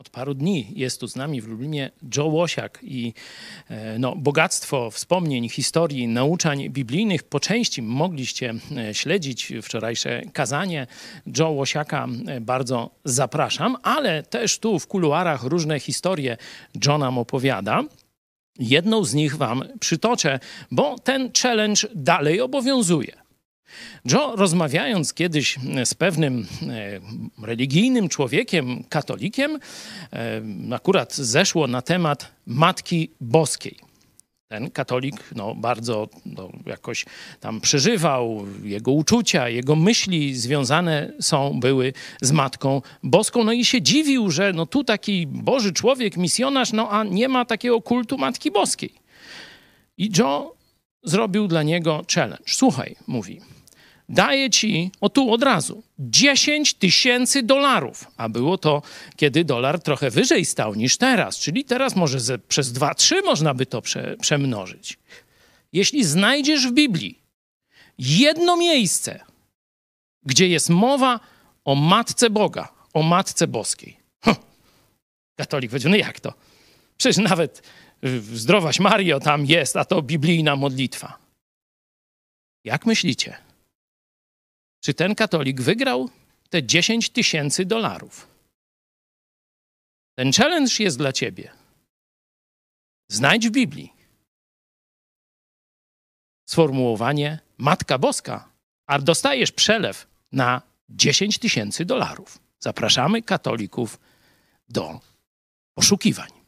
Od paru dni jest tu z nami w Lublinie Joe Łosiak i e, no, bogactwo wspomnień, historii, nauczań biblijnych po części mogliście e, śledzić wczorajsze kazanie. Joe Łosiaka e, bardzo zapraszam, ale też tu w kuluarach różne historie John nam opowiada. Jedną z nich wam przytoczę, bo ten challenge dalej obowiązuje. Joe, rozmawiając kiedyś z pewnym e, religijnym człowiekiem, katolikiem, e, akurat zeszło na temat Matki Boskiej. Ten katolik no, bardzo no, jakoś tam przeżywał, jego uczucia, jego myśli związane są, były z Matką Boską. No i się dziwił, że no, tu taki Boży człowiek, misjonarz, no a nie ma takiego kultu Matki Boskiej. I Joe zrobił dla niego challenge. Słuchaj, mówi, daję ci, o tu od razu, 10 tysięcy dolarów. A było to, kiedy dolar trochę wyżej stał niż teraz, czyli teraz może ze, przez 2-3 można by to prze, przemnożyć. Jeśli znajdziesz w Biblii jedno miejsce, gdzie jest mowa o Matce Boga, o Matce Boskiej. Hm. Katolik powiedział, no jak to? Przecież nawet zdrowaś Mario tam jest, a to biblijna modlitwa. Jak myślicie? Czy ten katolik wygrał te 10 tysięcy dolarów? Ten challenge jest dla ciebie. Znajdź w Biblii sformułowanie Matka Boska, a dostajesz przelew na 10 tysięcy dolarów. Zapraszamy katolików do poszukiwań.